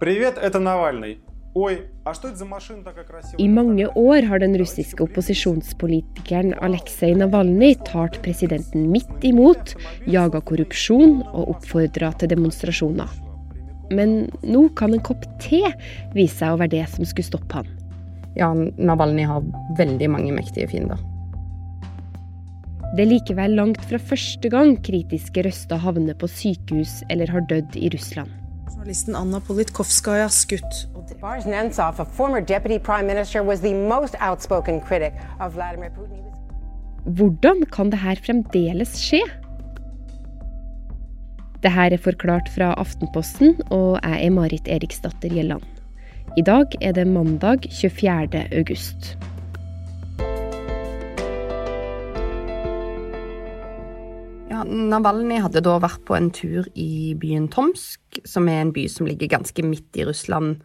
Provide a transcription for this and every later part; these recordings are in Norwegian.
Привет, это Навальный. Oi, а что это за машина такая красивая? I mange år har den russiske opposisjonspolitikeren Aleksej Navalnyj talt presidenten midt imot, jaga korrupsjon og oppfordra til demonstrasjoner. Men nå kan en kopp te vise seg å være det som skulle stoppe han. Ja, Navalnyj har veldig mange mektige fiender. Det er likevel langt fra første gang kritiske røster havner på sykehus eller har dødd i Russland. Journalisten Anna Politkovskaja skutt. Boris a former deputy prime minister, was the most outspoken critic of Vladimir Putin. Was Hvordan kan det her fremdeles skje? Det her er forklart fra Aftenposten, og jeg er Marit Eriksdatter Gjelland. I dag er det mandag 24. august. Navalnyj hadde da vært på en tur i byen Tomsk, som er en by som ligger ganske midt i Russland,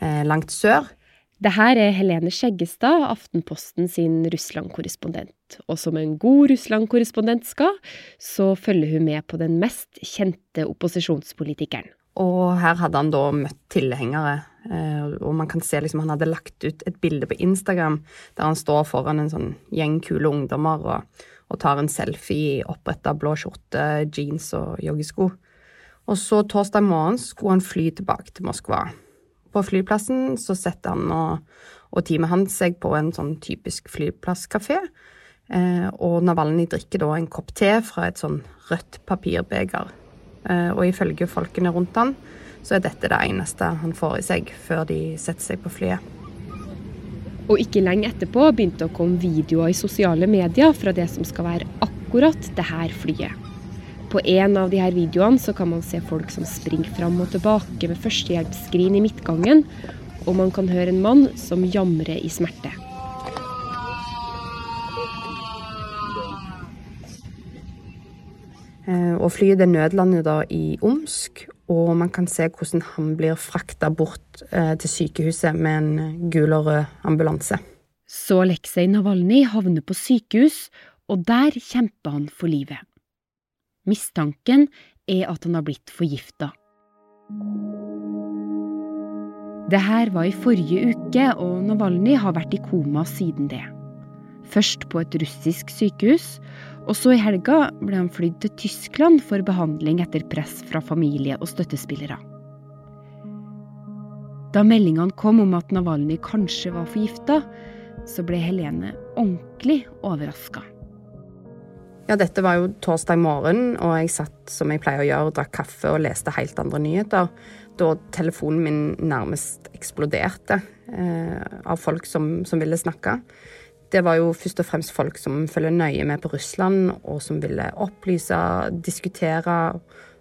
eh, langt sør. Det her er Helene Skjeggestad, Aftenposten sin Russland-korrespondent. Og som en god Russland-korrespondent skal, så følger hun med på den mest kjente opposisjonspolitikeren. Og her hadde han da møtt tilhengere, eh, og man kan se liksom han hadde lagt ut et bilde på Instagram der han står foran en sånn gjeng kule ungdommer og, og tar en selfie i oppretta blå skjorte, jeans og joggesko. Og så torsdag morgen skulle han fly tilbake til Moskva. På flyplassen så setter han og, og teamet hans seg på en sånn typisk flyplasskafé. Eh, og Navalnyj drikker da en kopp te fra et sånn rødt papirbeger. Eh, og ifølge folkene rundt han, så er dette det eneste han får i seg før de setter seg på flyet. Og ikke lenge etterpå begynte det å komme videoer i sosiale medier fra det som skal være akkurat det her flyet. På en av de her videoene så kan man se folk som springer fram og tilbake med førstehjelpsskrin i midtgangen, og man kan høre en mann som jamrer i smerte. Eh, og flyet det nødlander da i Omsk, og man kan se hvordan han blir frakta bort eh, til sykehuset med en gul og rød ambulanse. Så Aleksej Navalnyj havner på sykehus, og der kjemper han for livet. Mistanken er at han har blitt forgifta. Det her var i forrige uke, og Navalnyj har vært i koma siden det. Først på et russisk sykehus, og så i helga ble han flydd til Tyskland for behandling etter press fra familie og støttespillere. Da meldingene kom om at Navalnyj kanskje var forgifta, så ble Helene ordentlig overraska. Ja, dette var jo torsdag morgen, og jeg satt som jeg pleier å gjøre, drakk kaffe og leste helt andre nyheter. Da telefonen min nærmest eksploderte eh, av folk som, som ville snakke. Det var jo først og fremst folk som følger nøye med på Russland, og som ville opplyse, diskutere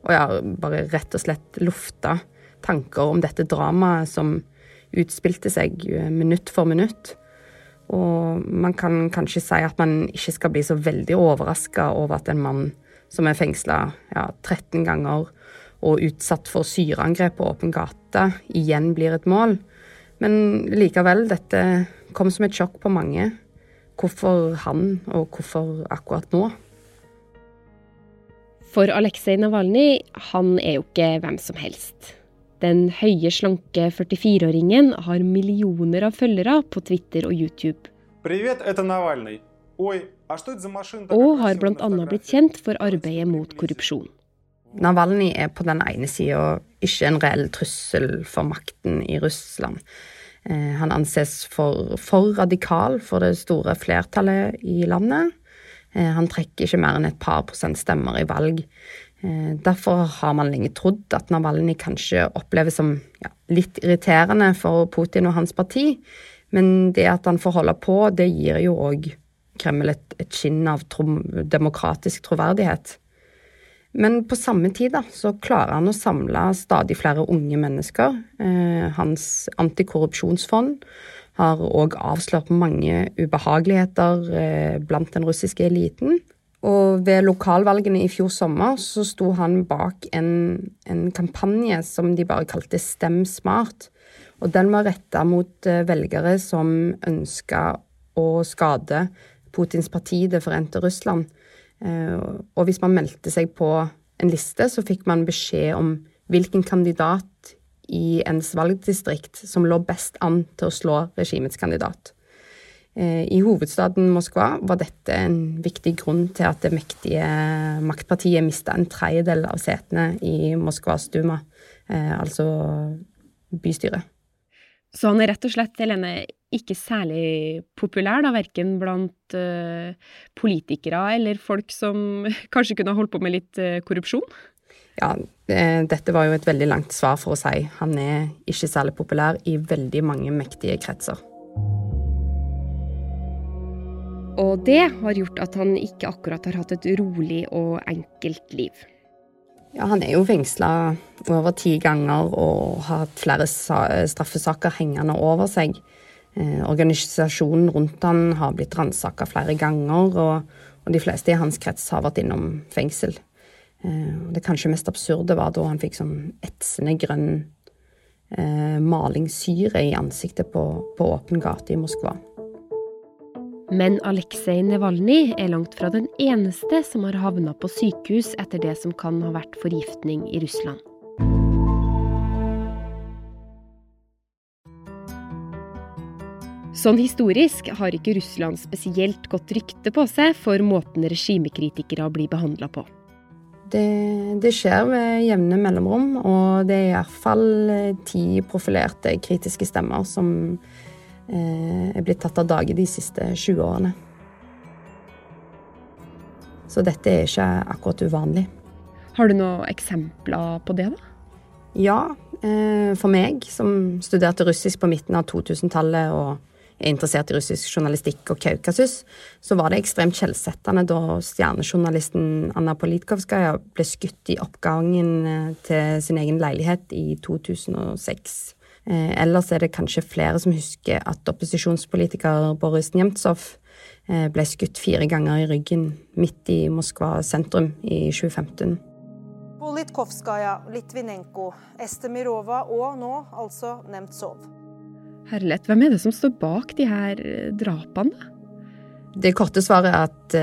og ja, bare rett og slett lufte tanker om dette dramaet som utspilte seg minutt for minutt. Og man kan kanskje si at man ikke skal bli så veldig overraska over at en mann som er fengsla ja, 13 ganger og utsatt for syreangrep på åpen gate, igjen blir et mål. Men likevel, dette kom som et sjokk på mange. Hvorfor han, og hvorfor akkurat nå? For Aleksej Navalnyj, han er jo ikke hvem som helst. Den høye, slanke 44-åringen har millioner av følgere på Twitter og YouTube. Привет, это Навальный. Ой, а что это за машина такая Og har красивая на bl.a. blitt фотографии? kjent for arbeidet mot korrupsjon. Navalnyj er på den ene sida ikke en reell trussel for makten i Russland. Eh, Han anses for, for radikal for det store flertallet i landet. Eh, Han trekker ikke mer enn et par prosent stemmer i valg. Eh, Derfor har man lenge trodd at Navalnyj kanskje oppleves som ja, litt irriterende for Putin og hans parti. Men det at han får holde på, det gir jo òg Kreml et, et skinn av trom, demokratisk troverdighet. Men på samme tid da, så klarer han å samle stadig flere unge mennesker. Eh, hans antikorrupsjonsfond har òg avslørt mange ubehageligheter eh, blant den russiske eliten. Og ved lokalvalgene i fjor sommer så sto han bak en, en kampanje som de bare kalte Stem smart. Og den var retta mot eh, velgere som ønska å skade Putins parti, Det forente Russland. Eh, Og hvis man meldte seg på en liste, så fikk man beskjed om hvilken kandidat i ens valgdistrikt som lå best an til å slå regimets kandidat. Eh, I hovedstaden Moskva var dette en viktig grunn til at det mektige maktpartiet mista en tredjedel av setene i Moskvas duma, eh, altså bystyret. Så han er rett og slett, Helene, ikke særlig populær, da, verken blant uh, politikere eller folk som kanskje kunne holdt på med litt uh, korrupsjon? Ja, dette var jo et veldig langt svar for å si. Han er ikke særlig populær i veldig mange mektige kretser. Og det har gjort at han ikke akkurat har hatt et rolig og enkelt liv. Ja, Han er jo fengsla over ti ganger og har hatt flere straffesaker hengende over seg. Eh, organisasjonen rundt han har blitt ransaka flere ganger, og, og, de fleste i hans krets har vært innom fengsel. Eh, det kanskje mest absurde var da han fikk sånn etsende grønn eh, malingssyre i ansiktet på, på åpen gate i Moskva. Men Aleksej Nevalnyj er langt fra den eneste som har havna på sykehus etter det som kan ha vært forgiftning i Russland. Sånn historisk har ikke Russland spesielt godt rykte på seg for måten regimekritikere blir behandla på. Det, det, skjer ved jevne mellomrom, og det er i hvert fall ti profilerte kritiske stemmer som Eh, er blitt tatt av dage de siste 20 årene. Så dette er ikke akkurat uvanlig. Har du noen eksempler på det, da? Ja. Eh, for meg, som studerte russisk på midten av 2000-tallet og er interessert i russisk journalistikk og Kaukasus, så var det ekstremt skjellsettende da stjernejournalisten Anna Politkovskaja ble skutt i oppgangen eh, til sin egen leilighet i 2006. Eh, ellers er det kanskje flere som husker at opposisjonspolitiker Boris Nemtsov eh, ble skutt fire ganger i ryggen midt i Moskva sentrum i 2015. Politkovskaja, Litvinenko, Estemirova og nå altså Nemtsov. Herlighet, hvem er det som står bak de her eh, drapene? Det korte svaret er at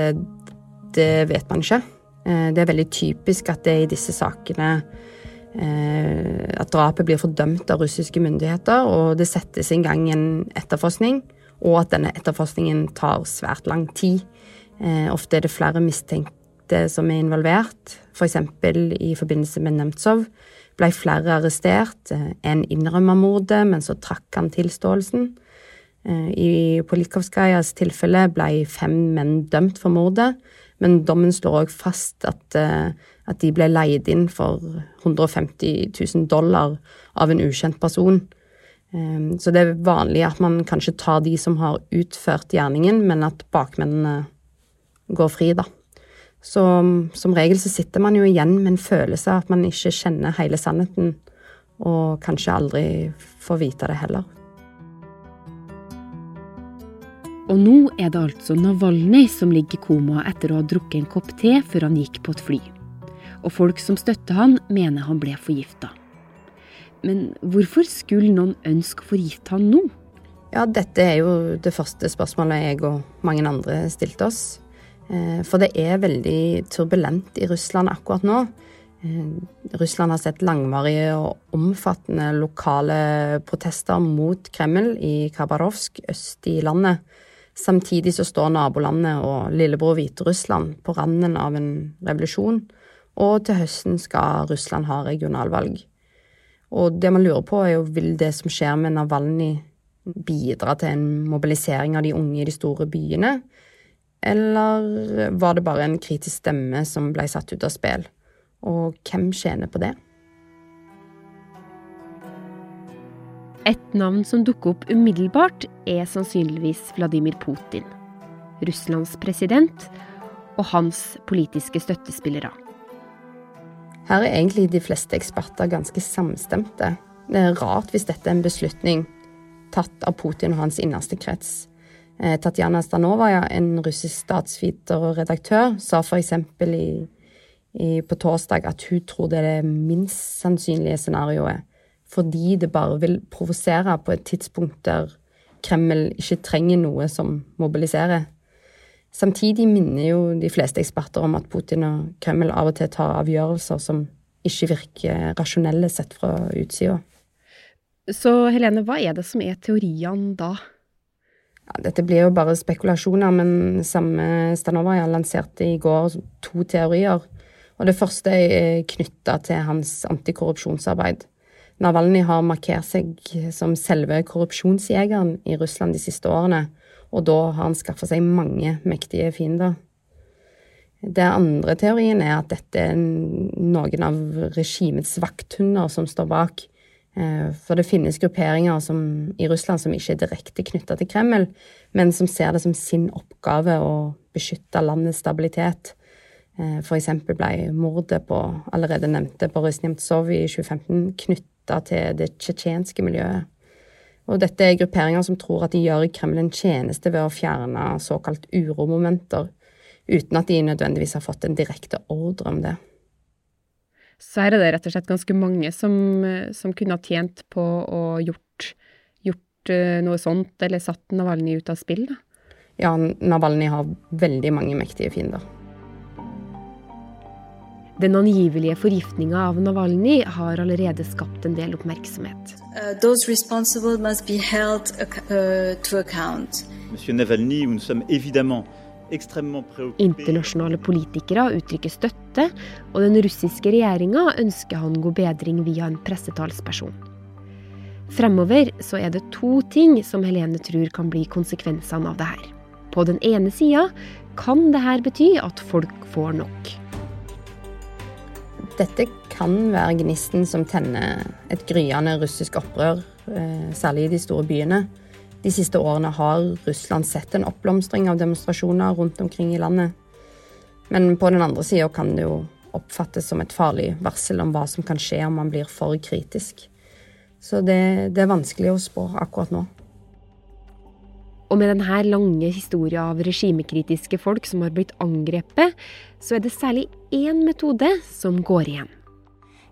det vet man ikke. Det er veldig typisk at det i disse sakene Eh, at drapet blir fordømt av russiske myndigheter, og det settes i gang en etterforskning, og at denne etterforskningen tar svært lang tid. Eh, ofte er det flere mistenkte som er involvert. F.eks. I forbindelse med Nemtsov ble flere arrestert. Eh, en innrømma mordet, men så trakk han tilståelsen. I Polikovskajas tilfelle ble fem menn dømt for mordet, men dommen slår òg fast at at de ble leid inn for 150 000 dollar av en ukjent person. Så det er vanlig at man kanskje tar de som har utført gjerningen, men at bakmennene går fri, da. Så som regel så sitter man jo igjen med en følelse av at man ikke kjenner hele sannheten, og kanskje aldri får vite det heller. Og nå er det altså Navalnyj som ligger i koma etter å ha drukket en kopp te før han gikk på et fly og folk som støtter han, mener han ble forgifta. Men hvorfor skulle noen ønske å forgifte han nå? Ja, dette er jo det første spørsmålet jeg og mange andre stilte oss. Eh, for det er veldig turbulent i Russland akkurat nå. Eh, Russland har sett langvarige og omfattende lokale protester mot Kreml i Khabarovsk øst i landet. Samtidig så står nabolandet og lillebror Hviterussland på randen av en revolusjon og til høsten skal Russland ha regionalvalg. Og det man lurer på, er jo vil det som skjer med Navalnyj bidra til en mobilisering av de unge i de store byene? Eller var det bare en kritisk stemme som ble satt ut av spill? Og hvem tjener på det? Et navn som dukker opp umiddelbart, er sannsynligvis Vladimir Putin. Russlands president og hans politiske støttespillere. Her er egentlig de fleste eksperter ganske samstemte. Det er rart hvis dette er en beslutning tatt av Putin og hans innerste krets. Eh, Tatjana Stanovaja, en russisk statsviter og redaktør, sa f.eks. I, på torsdag at hun tror det er det minst sannsynlige scenarioet, fordi det bare vil provosere på et tidspunkt der Kreml ikke trenger noe som mobiliserer. Samtidig minner jo de fleste eksperter om at Putin og Kreml av og til tar avgjørelser som ikke virker rasjonelle sett fra utsida. Så Helene, hva er det som er teoriene da? Ja, dette blir jo bare spekulasjoner, men samme Stanovaja lanserte i går to teorier. Og det første er knytta til hans antikorrupsjonsarbeid. Navalny har markert seg som selve korrupsjonsjegeren i Russland de siste årene, og da har han skaffa seg mange mektige fiender. Det andre teorien er at dette er noen av regimets vakthunder som står bak. Eh, for det finnes grupperinger som, i Russland som ikke er direkte knytta til Kreml, men som ser det som sin oppgave å beskytte landets stabilitet. F.eks. for eksempel ble mordet på allerede nevnte Boris Nemtsov i 2015 knytta til det tsjetsjenske miljøet. Og dette er grupperinger som tror at de gjør Kreml en tjeneste ved å fjerne såkalt uromomenter uten at de nødvendigvis har fått en direkte ordre om det. Så her er det rett og slett ganske mange som, som kunne ha tjent på å gjort, gjort eh, noe sånt, eller satt Navalny ut av spill, da? Ja, Navalny har veldig mange mektige fiender. Den angivelige forgiftninga av Navalny har allerede skapt en del oppmerksomhet. Uh, those responsible must be held uh, to account. Monsieur Navalny, nous sommes évidemment Internasjonale politikere uttrykker støtte, og den russiske regjeringa ønsker han god bedring via en pressetalsperson. Fremover så er det to ting som Helene tror kan bli konsekvensene av det her. På den ene sida kan det her bety at folk får nok. Dette kan være gnisten som tenner et gryende russisk opprør, eh, særlig i de store byene. De siste årene har Russland sett en oppblomstring av demonstrasjoner rundt omkring i landet. Men på den andre sida kan det jo oppfattes som et farlig varsel om hva som kan skje om man blir for kritisk. Så det, det er vanskelig å spå akkurat nå. Og med denne lange historien av regimekritiske folk som har blitt angrepet, så er det særlig én metode som går igjen.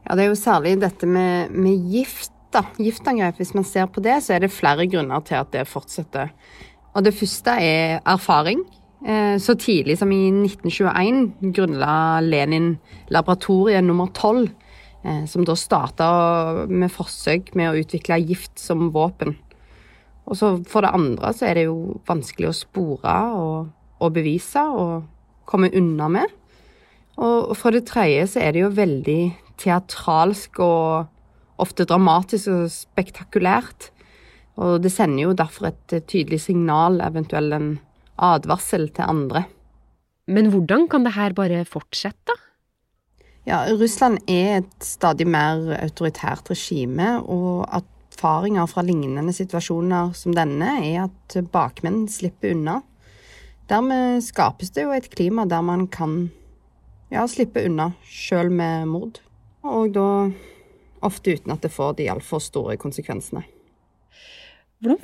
Ja, det er jo særlig dette med, med gift da, giftangrep, hvis man ser på det, så er det flere grunner til at det fortsetter. Og det første er erfaring. Eh, så tidlig som i 1921 grunnla Lenin laboratoriet nummer 12, eh, som da starta med forsøk med å utvikle gift som våpen. Og så for det andre så er det jo vanskelig å spore og, og bevise og komme unna med. Og for det tredje så er det jo veldig teatralsk og ofte dramatisk og spektakulært. Og det sender jo derfor et tydelig signal, eventuelt en advarsel til andre. Men hvordan kan det her bare fortsette? Ja, Russland er et stadig mer autoritært regime, og erfaringer fra lignende situasjoner som denne er at bakmenn slipper unna. Dermed skapes det jo et klima der man kan ja, slippe unna, sjøl med mord. Og da ofte uten at det får de altfor store konsekvensene. Hvordan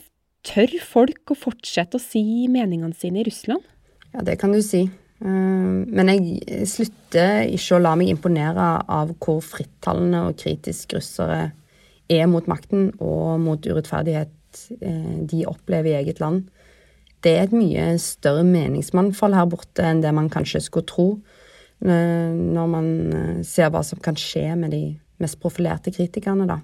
tør folk å fortsette å si meningene sine i Russland? Ja, det kan du si. Eh, men jeg slutter ikke å la meg imponere av hvor frittalende og kritisk russere er mot makten og mot urettferdighet eh, de opplever i eget land. Det er et mye større meningsmangfold her borte enn det man kanskje skulle tro, eh, når man ser hva som kan skje med de mest profilerte kritikerne, da.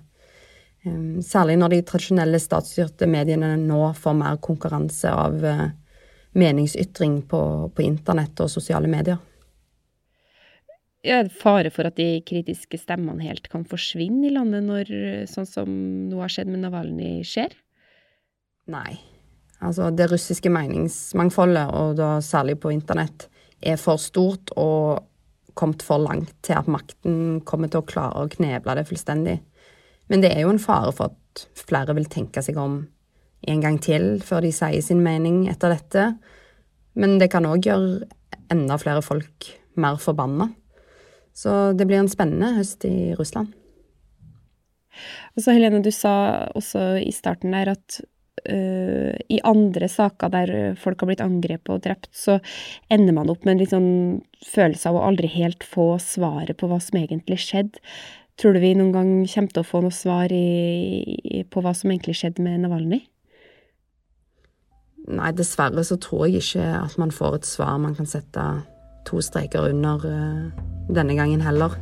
Ehm, særlig når de tradisjonelle statsstyrte mediene nå får mer konkurranse av eh, meningsytring på, på internett og sosiale medier. Er det fare for at de kritiske stemmene helt kan forsvinne i landet når sånn som nå har skjedd med Navalny, skjer? Nei. Altså, det russiske meningsmangfoldet, og da særlig på internett, er for stort, og kommet for langt til at makten kommer til å klare å kneble det fullstendig. Men det er jo en fare for at flere vil tenke seg om en gang til før de sier sin mening etter dette. Men det kan òg gjøre enda flere folk mer forbanna. Så det blir en spennende høst i Russland. Og så Helene, du sa også i starten der at uh, i andre saker der folk har blitt angrepet og drept, så ender man opp med en litt sånn følelse av å aldri helt få svaret på hva som egentlig skjedde. Tror du vi noen gang kommer til å få noe svar i, på hva som egentlig skjedde med Navalny? Nei, dessverre så tror jeg ikke at man får et svar man kan sette to streker under uh, denne gangen heller.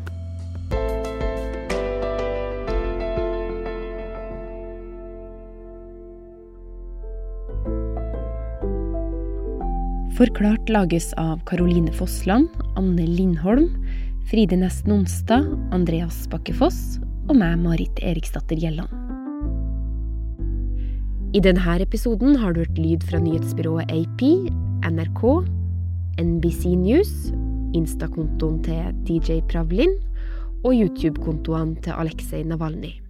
Forklart lages av Caroline Fossland, Anne Lindholm, Fride Nesten Onsdag, Andreas Bakkefoss og meg, Marit Eriksdatter Gjelland. I denne episoden har du hørt lyd fra nyhetsbyrået AP, NRK, NBC News, Insta-kontoen til DJ Pravlin og YouTube-kontoene til Aleksej Navalnyj.